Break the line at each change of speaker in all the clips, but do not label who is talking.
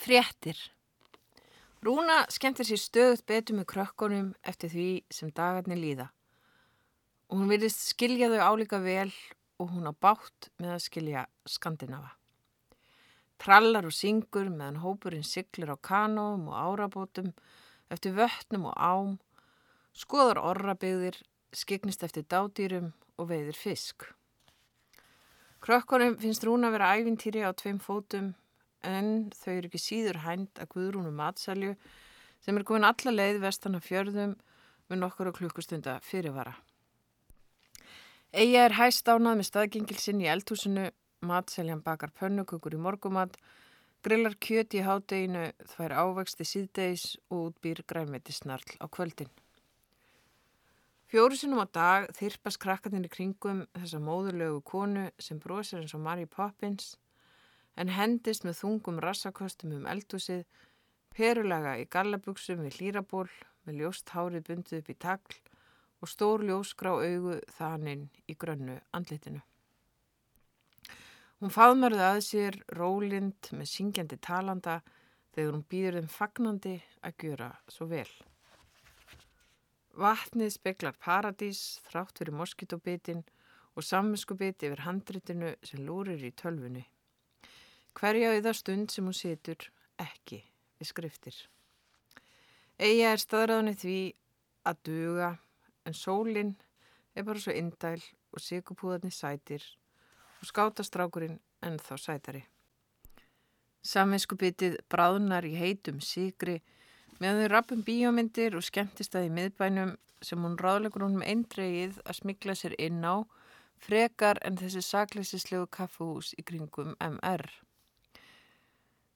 Fréttir Rúna skemmtir sér stöðut betur með krökkunum eftir því sem dagarnir líða. Og hún virðist skilja þau álíka vel og hún á bátt með að skilja Skandinava. Trallar og syngur meðan hópurinn siglir á kanóum og árabótum eftir vötnum og ám, skoðar orrabygðir, skiknist eftir dádýrum og veiðir fisk. Krökkunum finnst Rúna vera ævintýri á tveim fótum en þau eru ekki síður hænt að Guðrúnu matsalju sem er komin alla leið vestan af fjörðum með nokkura klukkustunda fyrirvara. Eija er hæst ánað með staðgengilsinn í eldhúsinu, matseljan bakar pönnukukur í morgumat, grillar kjöt í hádeginu, þvær ávexti síðdeis og útbýr grænmeti snarl á kvöldin. Fjórusinum á dag þyrpast krakkarnir í kringum þessa móðurlegu konu sem brosir eins og Mary Poppins en hendist með þungum rassaköstum um eldúsið, perulega í gallabugsum við hlýraból með ljóst hárið bundið upp í tagl og stór ljósgrá augu þaninn í grönnu andlitinu. Hún faðmarði að sér rólind með syngjandi talanda þegar hún býður þeim fagnandi að gjöra svo vel. Vatnið speklar paradís þrátt fyrir moskitobitin og samvinskubit yfir handritinu sem lúrir í tölfunni. Hverja auða stund sem hún situr ekki við skriftir. Eija er staðræðunni því að duga en sólinn er bara svo indæl og sigupúðarnir sætir og skátastrákurinn en þá sætari. Samvinskupitið bráðnar í heitum sigri meðan þau rappum bíómyndir og skemmtist að í miðbænum sem hún ráðlegur hún með eindreið að smigla sér inn á frekar en þessi sakleisislegu kaffehús í kringum MR.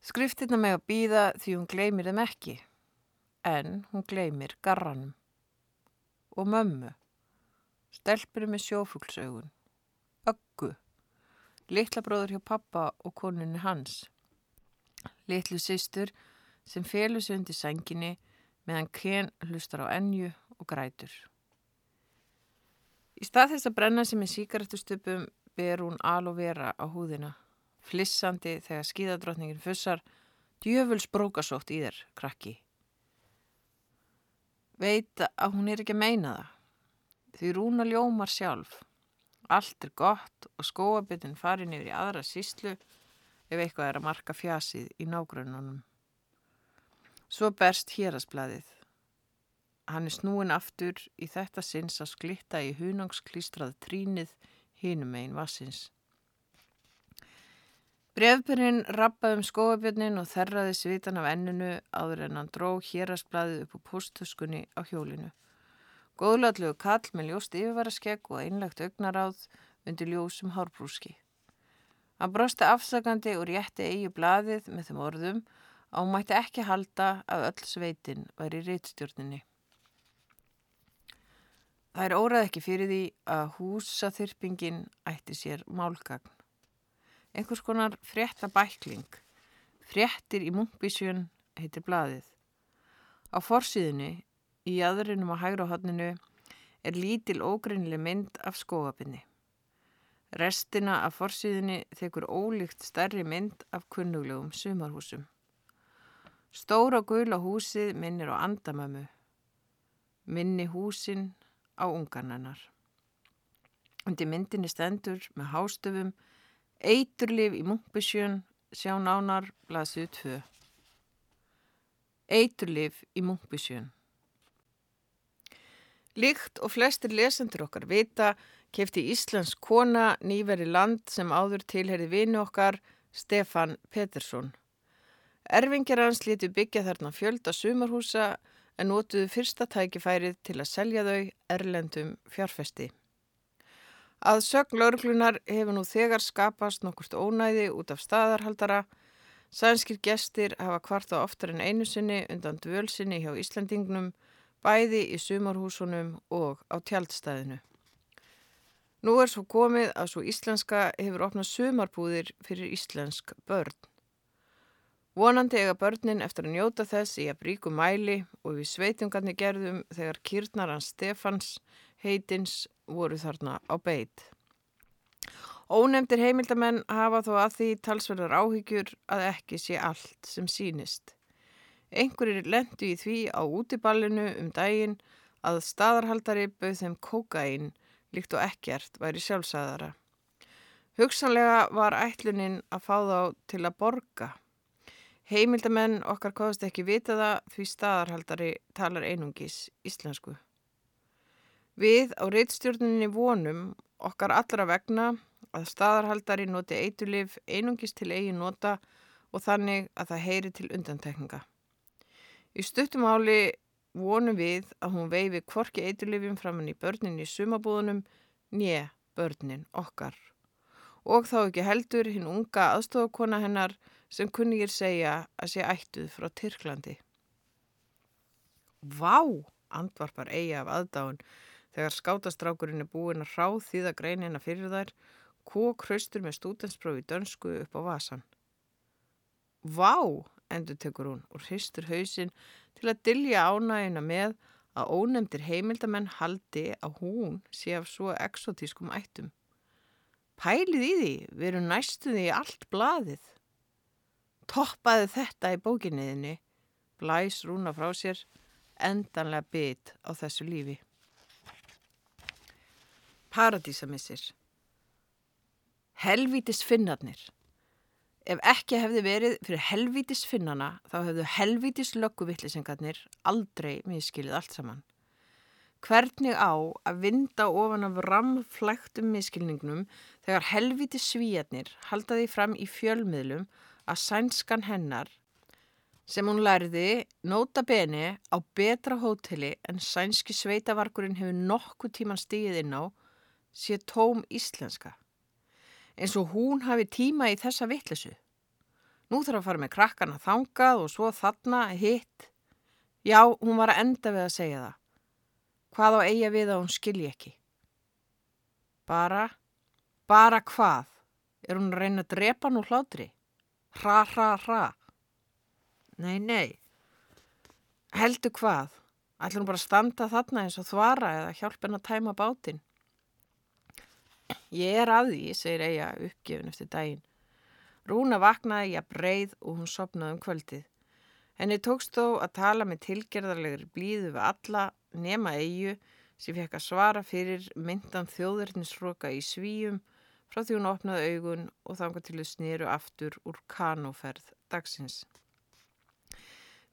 Skriftirna með að býða því hún gleymir þeim ekki, en hún gleymir garranum og mömmu, stelpuru með sjófuglsaugun, öggu, litla bróður hjá pappa og konunni hans, litlu sýstur sem felur sig undir senginni meðan Ken hlustar á ennju og grætur. Í stað þess að brenna sem í síkartustöpum ber hún al og vera á húðina flissandi þegar skíðadrottningin fussar, djöfuls brókasótt í þér, krakki. Veit að hún er ekki að meina það. Því rúna ljómar sjálf. Allt er gott og skóabitin farin yfir í aðra síslu ef eitthvað er að marka fjasið í nágrununum. Svo berst hérasblæðið. Hann er snúin aftur í þetta sinns að sklitta í hunangsklístrað trínið hinum einn vassins. Brefbyrinn rappaði um skóabjörnin og þerraði svitan af enninu áður en hann dró hérastblæðið upp á postuskunni á hjólinu. Góðlatlegu kall með ljóst yfirvaraskegg og einlegt augnaráð undir ljósum hárbrúski. Hann brosti afsakandi og rétti eigi blaðið með þeim orðum að hún mætti ekki halda að öll sveitin væri réttstjórninni. Það er órað ekki fyrir því að húsaþyrpingin ætti sér málgagn einhvers konar fréttabækling. Fréttir í Munkbísjön heitir blaðið. Á forsýðinu, í aðrinum á hægra hodninu, er lítil ógrinnileg mynd af skóapinni. Restina af forsýðinu þekur ólíkt stærri mynd af kunnuglegum sumarhúsum. Stóra gula húsið minnir á andamömu. Minni húsin á ungarnannar. Undir myndinni stendur með hástöfum Eiturlif í Munkbysjön, sjá nánar, blaðsug 2. Eiturlif í Munkbysjön. Líkt og flestir lesendur okkar vita kefti Íslands kona nýveri land sem áður tilherði vini okkar, Stefan Pettersson. Erfingjar hans líti byggja þarna fjölda sumarhúsa en notuðu fyrsta tækifærið til að selja þau erlendum fjárfesti. Að sögn lauruglunar hefur nú þegar skapast nokkurt ónæði út af staðarhaldara. Sænskir gestir hafa kvarta oftar en einu sinni undan dvölsinni hjá Íslandingnum, bæði í sumarhúsunum og á tjaldstæðinu. Nú er svo komið að svo íslenska hefur opnað sumarbúðir fyrir íslensk börn. Vonandi eiga börnin eftir að njóta þess í að bríku mæli og við sveitungarnir gerðum þegar kýrnar hans Stefans heitins voru þarna á beit. Ónemdir heimildamenn hafa þó að því talsverðar áhyggjur að ekki sé allt sem sínist. Einhverjir lendu í því á útiballinu um daginn að staðarhaldari bauð þeim kókain líkt og ekkert væri sjálfsæðara. Hugsanlega var ætlunin að fá þá til að borga. Heimildamenn okkar kóðast ekki vita það því staðarhaldari talar einungis íslensku. Við á reittstjórninni vonum okkar allra vegna að staðarhaldari noti eitulif einungis til eigin nota og þannig að það heyri til undantekninga. Í stuttum áli vonum við að hún veifi kvorki eitulifjum framann í börnin í sumabúðunum nýja börnin okkar. Og þá ekki heldur hinn unga aðstofakona hennar sem kunnigir segja að sé ættuð frá Tyrklandi. Vá, andvarpar eigi af aðdáin þegar skátastrákurinn er búin að ráð þýða greinina fyrir þær kók hraustur með stútensprófi dönsku upp á vasan. Vá, endur tekur hún og hristur hausin til að dilja ánægina með að ónemdir heimildamenn haldi að hún sé af svo exotískum ættum. Pælið í því, við erum næstuði í allt blaðið. Toppaði þetta í bókinniðinni, blæs rúna frá sér, endanlega bytt á þessu lífi. Paradísamissir Helvítis finnarnir. Ef ekki hefði verið fyrir helvítis finnana þá hefðu helvítis lögguvittlisengarnir aldrei miskilið allt saman. Hvernig á að vinda ofan af ramflægtum miskilningnum þegar helvítis svíjarnir haldaði fram í fjölmiðlum að sænskan hennar sem hún lærði nota beni á betra hóteli en sænski sveitavarkurinn hefur nokkuð tíman stíð inn á sé tóm íslenska eins og hún hafi tíma í þessa vittlesu. Nú þarf að fara með krakkana þangað og svo þarna hitt. Já, hún var að enda við að segja það. Hvað á eiga við að hún skilji ekki? Bara, bara hvað? Er hún að reyna að drepa nú hlátri? Hra, hra, hra. Nei, nei. Heldu hvað? Ætlum hún bara að standa þarna eins og þvara eða hjálpa henn að tæma bátinn? Ég er að því, segir Eija uppgefin eftir daginn. Rúna vaknaði ég að breið og hún sopnaði um kvöldið. Henni tókst þó að tala með tilgerðarlegri blíðu við alla nema Eiju sem fekk að svara fyrir myndan þjóðverðnisroka í svíjum frá því hún opnaði augun og þanga til þau snýru aftur úr kanóferð dagsins.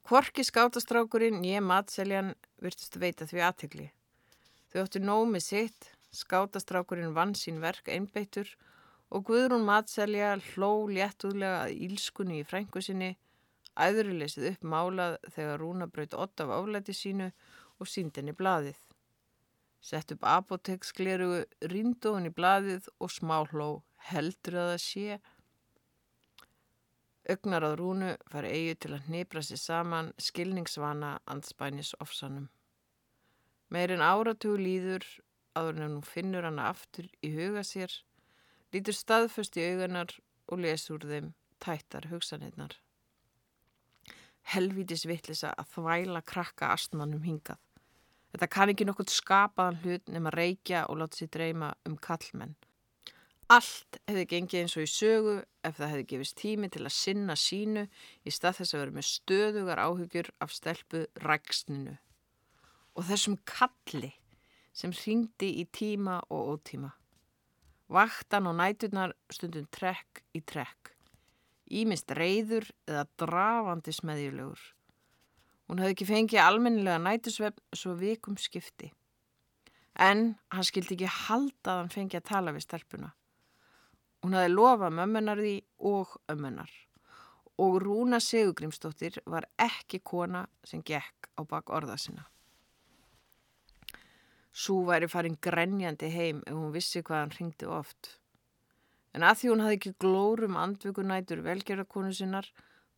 Kvorki skátastrákurinn ég matseljan virtust veita því aðtegli. Þau óttu nómið sitt Skátastrákurinn vann sín verk einbeittur og Guðrún Matselja hló léttúðlega að ílskunni í frængu sinni, æðurleysið upp málað þegar Rúna braut 8 af álæti sínu og sínd henni blaðið. Sett upp apotekskleru, rindu henni blaðið og smá hló, heldur að það sé. Ögnar á Rúnu fari eigi til að hnibra sér saman skilningsvana anspænis ofsanum. Meirinn áratug líður áður en hún finnur hana aftur í huga sér, lítur staðföst í auganar og lesur þeim tættar hugsanirnar. Helvítis vittlisa að þvæla krakka astmannum hingað. Þetta kann ekki nokkur skapaðan hlut nema reykja og láta sér dreyma um kallmenn. Allt hefði gengið eins og í sögu ef það hefði gefist tími til að sinna sínu í stað þess að vera með stöðugar áhugjur af stelpu ræksninu. Og þessum kalli sem ringdi í tíma og ótíma. Vaktan og næturnar stundum trekk í trekk. Ímist reyður eða drafandi smeðjulegur. Hún hafði ekki fengið almennilega nætusvefn svo vikum skipti. En hann skildi ekki halda að hann fengi að tala við stelpuna. Hún hafði lofað mömmunar því og ömmunar. Og Rúna Sigugrimsdóttir var ekki kona sem gekk á bak orða sinna. Sú væri farin grenjandi heim ef hún vissi hvað hann ringdi oft. En að því hún hafði ekki glórum andvökunætur velgerðarkonu sinnar,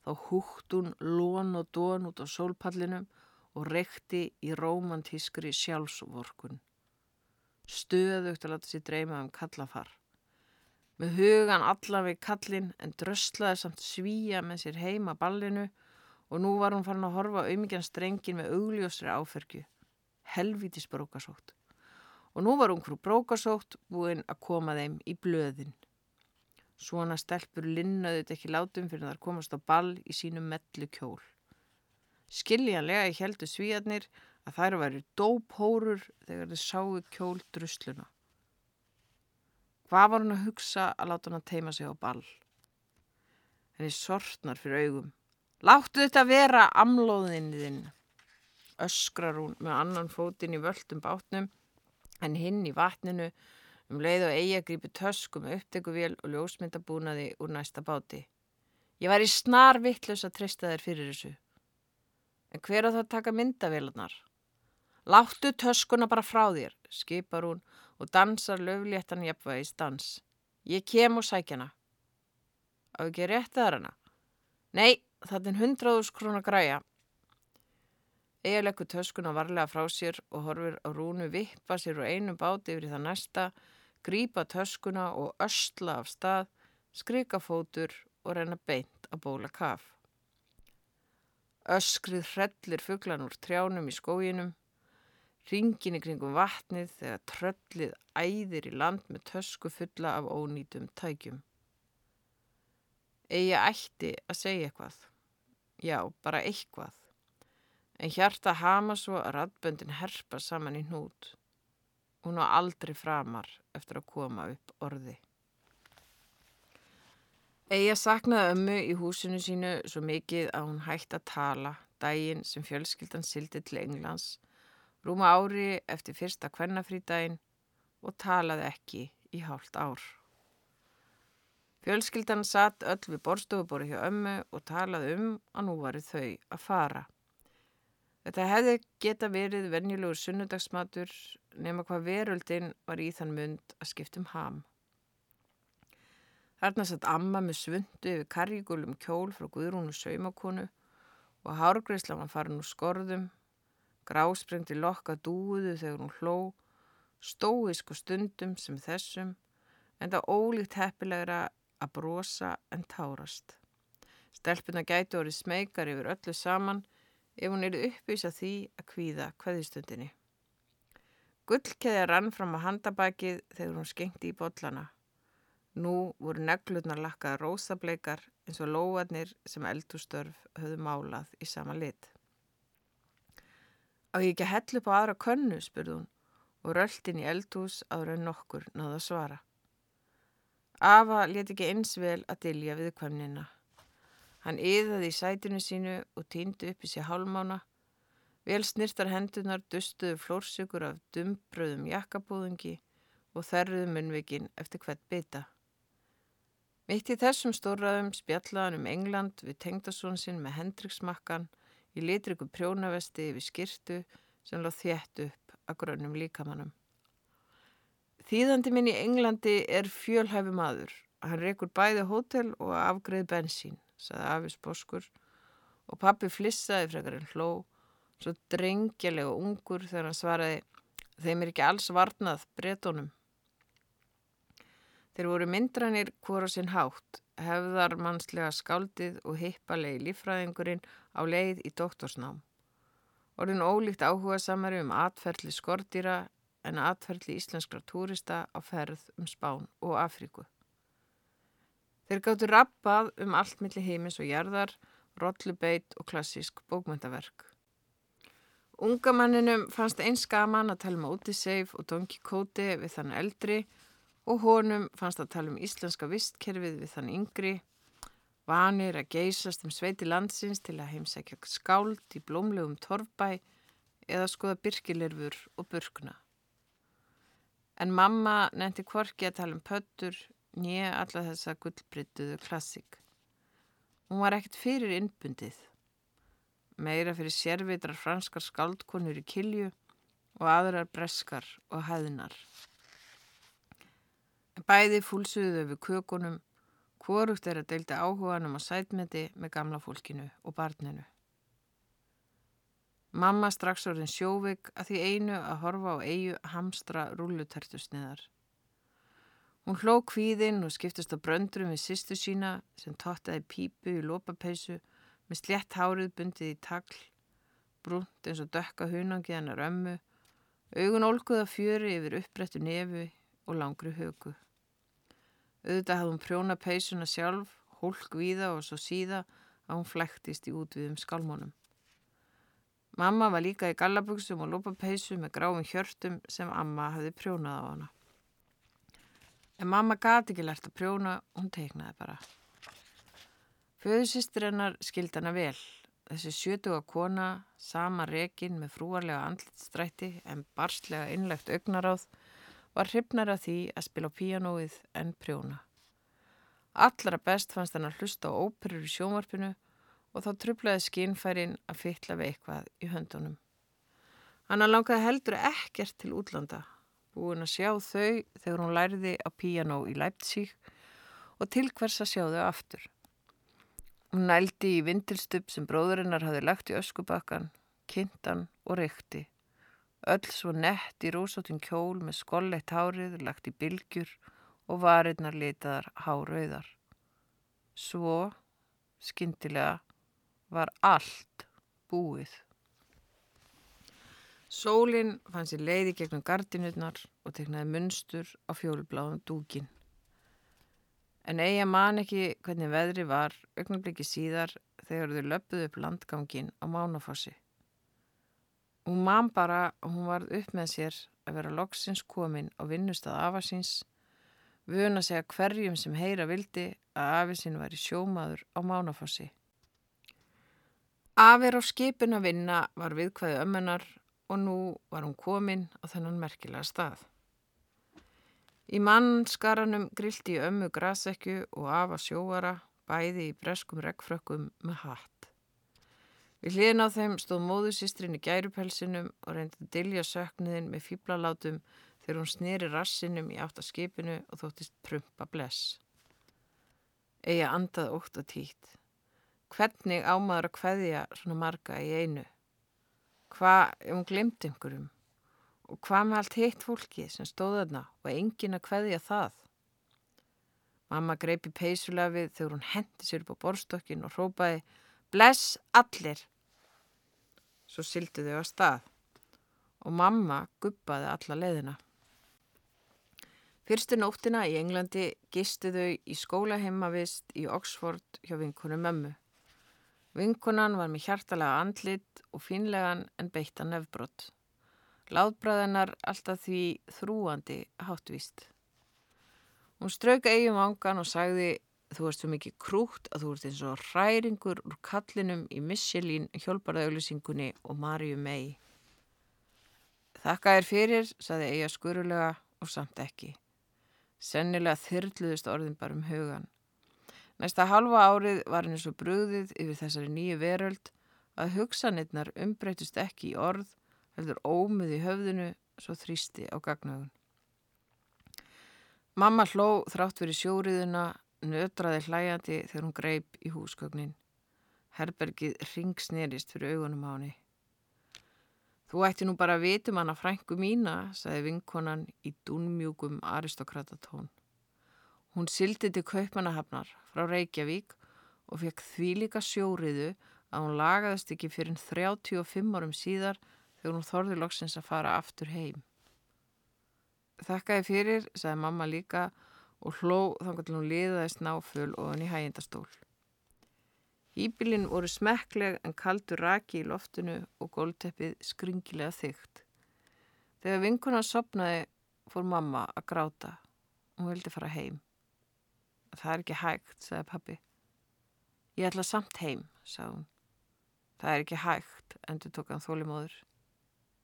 þá húgt hún lón og dón út á sólpallinum og rekti í romantískri sjálfsvorkun. Stöðugt að láta sér dreyma um kallafar. Með hugan allan við kallin en dröslaði samt svíja með sér heima ballinu og nú var hún farin að horfa auðmikjan strengin með augljósri áfergju helvítis brókasótt og nú var ungfrú brókasótt búinn að koma þeim í blöðin. Svona stelpur linnaðu þetta ekki látum fyrir þar komast á ball í sínum mellu kjól. Skiljanlega í heldu svíjarnir að þær væri dóphórur þegar þið sáu kjól drusluna. Hvað var hann að hugsa að láta hann að teima sig á ball? Henni sortnar fyrir augum. Láttu þetta vera amlóðinniðinn. Öskrar hún með annan fótinn í völdum bátnum en hinn í vatninu um leið og eigi að grípi tösku með upptekuvél og ljósmyndabúnaði úr næsta báti. Ég var í snar vittlaus að trista þér fyrir þessu. En hver á það taka myndavélunar? Láttu töskuna bara frá þér, skipar hún og dansar löfléttan jafnvægis dans. Ég kem og sækjana. Á ekki rétt aðra hana? Nei, það er hundraðus krónar græja. Egil ekkur töskuna varlega frá sér og horfir á rúnu vippa sér og einu báti yfir það næsta, grípa töskuna og östla af stað, skrika fótur og reyna beint að bóla kaf. Öskrið hrellir fugglan úr trjánum í skóginum, ringin í kringum vatnið þegar tröllið æðir í land með tösku fulla af ónýtum tækjum. Egi ætti að segja eitthvað. Já, bara eitthvað en hjarta hama svo að radböndin herpa saman í hnút. Hún á aldrei framar eftir að koma upp orði. Eija saknaði ömmu í húsinu sínu svo mikið að hún hætti að tala daginn sem fjölskyldan sildi til Englands, rúma ári eftir fyrsta kvennafrídaginn og talaði ekki í hálft ár. Fjölskyldan satt öll við borstofubóri hjá ömmu og talaði um að nú varu þau að fara. Þetta hefði geta verið venjulegur sunnudagsmatur nema hvað veröldin var í þann mund að skiptum ham. Þarna satt amma með svundu yfir karjigulum kjól frá Guðrúnu saumakonu og hárgreisla var farin úr skorðum, grásprengti lokka dúðu þegar hún hló, stóisk og stundum sem þessum, en það ólíkt heppilegra að brosa en tárast. Stelpuna gæti orðið smekar yfir öllu saman ef hún eru uppvís að því að kvíða hvaðistundinni. Gullkeðja rann fram á handabakið þegar hún skengti í botlana. Nú voru neglutnar lakkaða rósableikar eins og lóarnir sem eldústörf höfðu málað í sama lit. Á ég ekki að hell upp á aðra könnu, spurði hún og röldin í eldús ára en nokkur náða að svara. Ava leti ekki eins vel að dilja við kvönnina. Hann yðaði í sætinu sínu og týndi upp í sig hálmána. Vel snirtar hendunar dustuðu flórsökur af dumbröðum jakkabúðungi og þerruðu munveikin eftir hvert bytta. Mitt í þessum stórraðum spjallaðan um England við tengdasón sinn með hendriksmakkan í litriku prjónavesti yfir skirtu sem láð þjætt upp að grönnum líkamannum. Þýðandi minn í Englandi er fjölhæfi maður. Hann rekur bæði hótel og afgreði bensín saði Afis Boskur og pappi flissaði frekar en hló, svo drengjalega ungur þegar hann svaraði þeim er ekki alls varnað bretónum. Þeir voru myndranir hvora sinn hátt, hefðar mannslega skáldið og hippalegi lífræðingurinn á leið í doktorsnám. Orðin ólíkt áhuga samari um atferðli skordýra en atferðli íslenskra túrista á ferð um Spán og Afríku. Þeir gáttu rappað um allt millir heimis og jarðar, rollubeit og klassísk bókmyndaverk. Unga manninum fannst eins gaman að tala um Odyssey og Don Quixote við þann eldri og honum fannst að tala um íslenska vistkerfið við þann yngri, vanir að geysast um sveiti landsins til að heimsækja skáld í blómlegum torfbæ eða skoða byrkilirfur og burkna. En mamma nefndi kvorki að tala um pöttur, nýja alla þessa gullbryttuðu klassik. Hún var ekkert fyrir innbundið, meira fyrir sérvitrar franskar skaldkonur í kilju og aðrar breskar og hæðinar. Bæði fúlsuðu við kökunum, hvorugt er að deilta áhuganum á sætmeti með gamla fólkinu og barninu. Mamma strax orðin sjóvig að því einu að horfa á eigu hamstra rúlutertusniðar. Hún hló kvíðinn og skiptist á bröndrum við sýstu sína sem tottaði pípu í lópapeisu með slett hárið bundið í tagl, brúnt eins og dökka hunangið hennar ömmu, augun ólkuða fjöri yfir upprættu nefi og langri högu. Auðvitað hafði hún prjóna peysuna sjálf, hólk víða og svo síða að hún flæktist í útviðum skálmónum. Mamma var líka í gallabugsum og lópapeysu með gráum hjörtum sem amma hafði prjónað á hana. En mamma gati ekki lært að prjóna, hún teiknaði bara. Föðusistir hennar skild hana vel. Þessi sjötuga kona, sama rekin með frúarlega andlitstrætti en barslega innlegt augnaráð, var hrifnar að því að spila píanóið en prjóna. Allra best fannst hann að hlusta á óperur í sjónvarpinu og þá trublaði skinnfærin að fytla við eitthvað í höndunum. Hanna langaði heldur ekkert til útlanda, búin að sjá þau þegar hún læriði á piano í Leipzig og til hvers að sjá þau aftur. Hún nældi í vindilstup sem bróðurinnar hafi lagt í öskubakkan, kynntan og reykti. Öll svo nett í rósóttin kjól með skolleitt hárið lagt í bylgjur og varirnar litaðar hárauðar. Svo, skindilega, var allt búið. Sólinn fann sér leiði gegnum gardinutnar og teknaði munstur á fjólubláðum dúkin. En eiga man ekki hvernig veðri var augnabliki síðar þegar þau löpuðu upp landgangin á Mánafossi. Hún man bara og hún varð upp með sér að vera loksins komin á vinnustad afasins, vun að segja hverjum sem heyra vildi að afisinn var í sjómaður á Mánafossi. Afir á skipin að vinna var viðkvæði ömmunar og nú var hún komin á þennan merkilega stað. Í mannskaranum grilti ömmu grasekju og afa sjóara bæði í breskum reggfrökkum með hatt. Við hliðin á þeim stóð móðusistrin í gærupelsinum og reyndi að dilja söknuðin með fýblalátum þegar hún snýri rassinum í áttaskipinu og þóttist prumpa bless. Egi andað ótt og títt. Hvernig ámaður að hveðja svona marga í einu? Hvað ef hún glemt einhverjum? Og hvað með allt hitt fólki sem stóð þarna og engin að hveðja það? Mamma greipi peysulega við þegar hún hendi sér upp á borstokkin og hrópaði Bless allir! Svo sildi þau á stað og mamma guppaði alla leðina. Fyrstu nóttina í Englandi gistu þau í skólaheimavist í Oxford hjá vinkunum mömmu. Vinkunan var með hjartalega andlit og finlegan en beittan nefbrott. Láðbræðinar alltaf því þrúandi háttvist. Hún strauka eigum ángan og sagði þú ert svo mikið krútt að þú ert eins og hræringur úr kallinum í Michelin hjálparauðlusingunni og Marju mei. Þakka er fyrir, saði eiga skurulega og samt ekki. Sennilega þyrluðist orðin bara um hugan. Næsta halva árið var henni svo brúðið yfir þessari nýju veröld að hugsanirnar umbreytist ekki í orð, heldur ómið í höfðinu svo þrýsti á gagnaugun. Mamma hló þrátt verið sjóriðuna, nötraði hlæjandi þegar hún greip í húsgögnin. Herbergið ringsnerist fyrir augunum á henni. Þú ætti nú bara að vitum hana frængu mína, sagði vinkonan í dúnmjúkum aristokratatón. Hún sildi til Kaupmannahafnar frá Reykjavík og fekk því líka sjóriðu að hún lagaðist ekki fyrir 35 árum síðar þegar hún þorði loksins að fara aftur heim. Þakkaði fyrir, sagði mamma líka og hló þannig að hún liðaðist náföl og hann í hægindastól. Íbilinn voru smekkleg en kaldur raki í loftinu og gólteppið skringilega þygt. Þegar vinkuna sopnaði fór mamma að gráta. Hún vildi fara heim. Það er ekki hægt, sagði pappi. Ég ætla samt heim, sagði hún. Það er ekki hægt, endur tók hann þólimóður.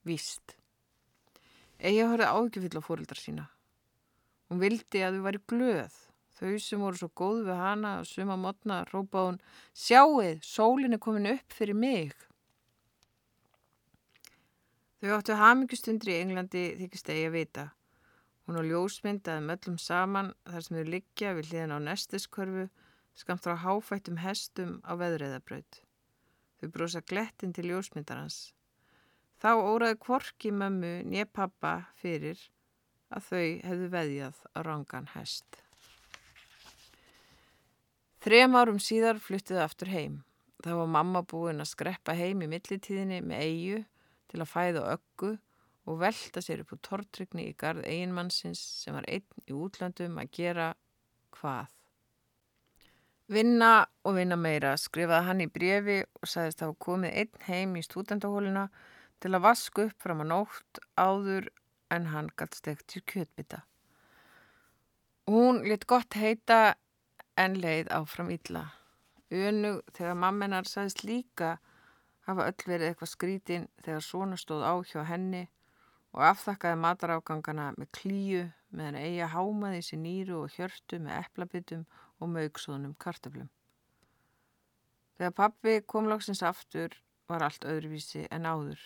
Víst. Egi horfið ágjöfill á fórildar sína. Hún vildi að við væri glöð. Þau sem voru svo góð við hana og suma mótna rópaði hún Sjáuð, sólinn er komin upp fyrir mig. Þau áttu hafmyggjustundri í Englandi þykist eigi að vita. Hún á ljósmyndaði möllum saman þar sem þau liggja við hliðan á nestiskörfu skamt frá háfættum hestum á veðræðabraut. Þau brosa glettin til ljósmyndarans. Þá óraði kvorki mömmu nýja pappa fyrir að þau hefðu veðjað á rangan hest. Þrejum árum síðar fluttiðu aftur heim. Þá var mamma búin að skreppa heim í millitíðinni með eigu til að fæða öggu og velta sér upp úr tortrygni í gard eiginmannsins sem var einn í útlandum að gera hvað. Vinna og vinna meira skrifaði hann í brefi og sagðist að hafa komið einn heim í stúdendahóluna til að vasku upp fram að nótt áður en hann gætt stegt til kjötbytta. Hún lit gott heita en leið áfram illa. Önug þegar mammenar sagðist líka hafa öll verið eitthvað skrítin þegar svona stóð á hjá henni og afþakkaði matarágangana með klíu meðan eiga hámaði sér nýru og hjörtu með eplabitum og mögsóðnum kartaflum. Þegar pappi kom lóksins aftur var allt öðruvísi en áður.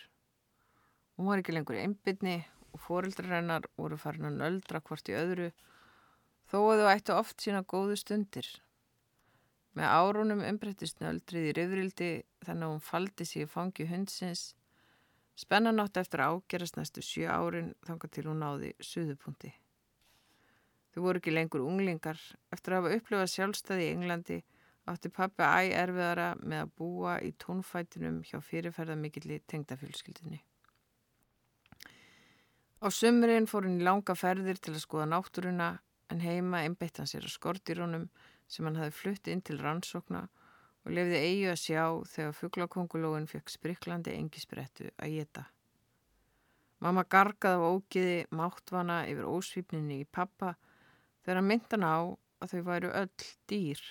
Hún var ekki lengur einbindni og fóreldrar hennar voru farin að nöldra hvort í öðru þó að þau ættu oft sína góðu stundir. Með árunum umbreyttist nöldrið í rifrildi þannig að hún faldi sér fangi hundsins. Spennan átt eftir ágerast næstu sjö árin þanga til hún náði suðupunkti. Þau voru ekki lengur unglingar. Eftir að hafa upplifað sjálfstæði í Englandi átti pappi æg erfiðara með að búa í tónfætinum hjá fyrirferðamikilli tengdafjölskyldinni. Á sömurinn fór hún í langa ferðir til að skoða náttúruna en heima einbeitt hann sér á skortýrónum sem hann hafi flutt inn til rannsókna og lefði eigi að sjá þegar fugglakongulóin fekk spriklandi engisbrettu að geta. Mamma gargaði á ógiði máttvana yfir ósvipninni í pappa þegar hann myndan á að þau væru öll dýr.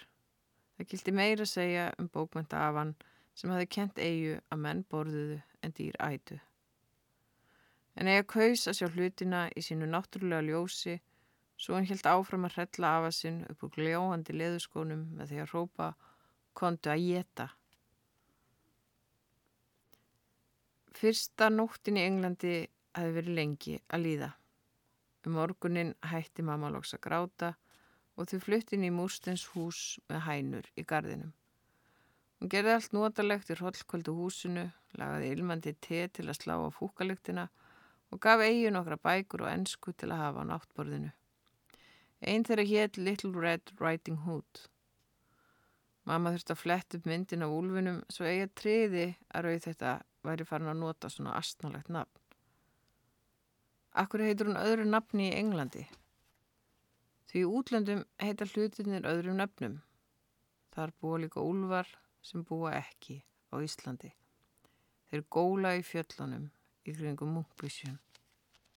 Það kildi meira að segja um bókmynda af hann sem hafi kent eigu að menn borðuðu en dýr ætu. En eiga kaus að sjá hlutina í sínu náttúrulega ljósi svo hann helt áfram að hrella af að sinn upp úr gljóandi leðuskónum með því að rópa kontu að geta. Fyrsta nóttin í Englandi hefði verið lengi að líða. Um morgunin hætti mamma loks að gráta og þau fluttin í múrstens hús með hænur í gardinum. Hún gerði allt notalegt í hrollkvöldu húsinu, lagaði ilmandi te til að slá á fúkalyktina og gaf eigi nokkra bækur og ennsku til að hafa á náttborðinu. Einn þeirra hétt Little Red Riding Hood. Mamma þurfti að fletta upp myndin af úlfinum svo eigi að triði að rauð þetta væri farin að nota svona astnálegt nafn. Akkur heitur hún öðru nafni í Englandi? Því útlöndum heita hlutinir öðrum nöfnum. Þar búa líka úlvar sem búa ekki á Íslandi. Þeir góla í fjöllunum í kringum múkbísjun.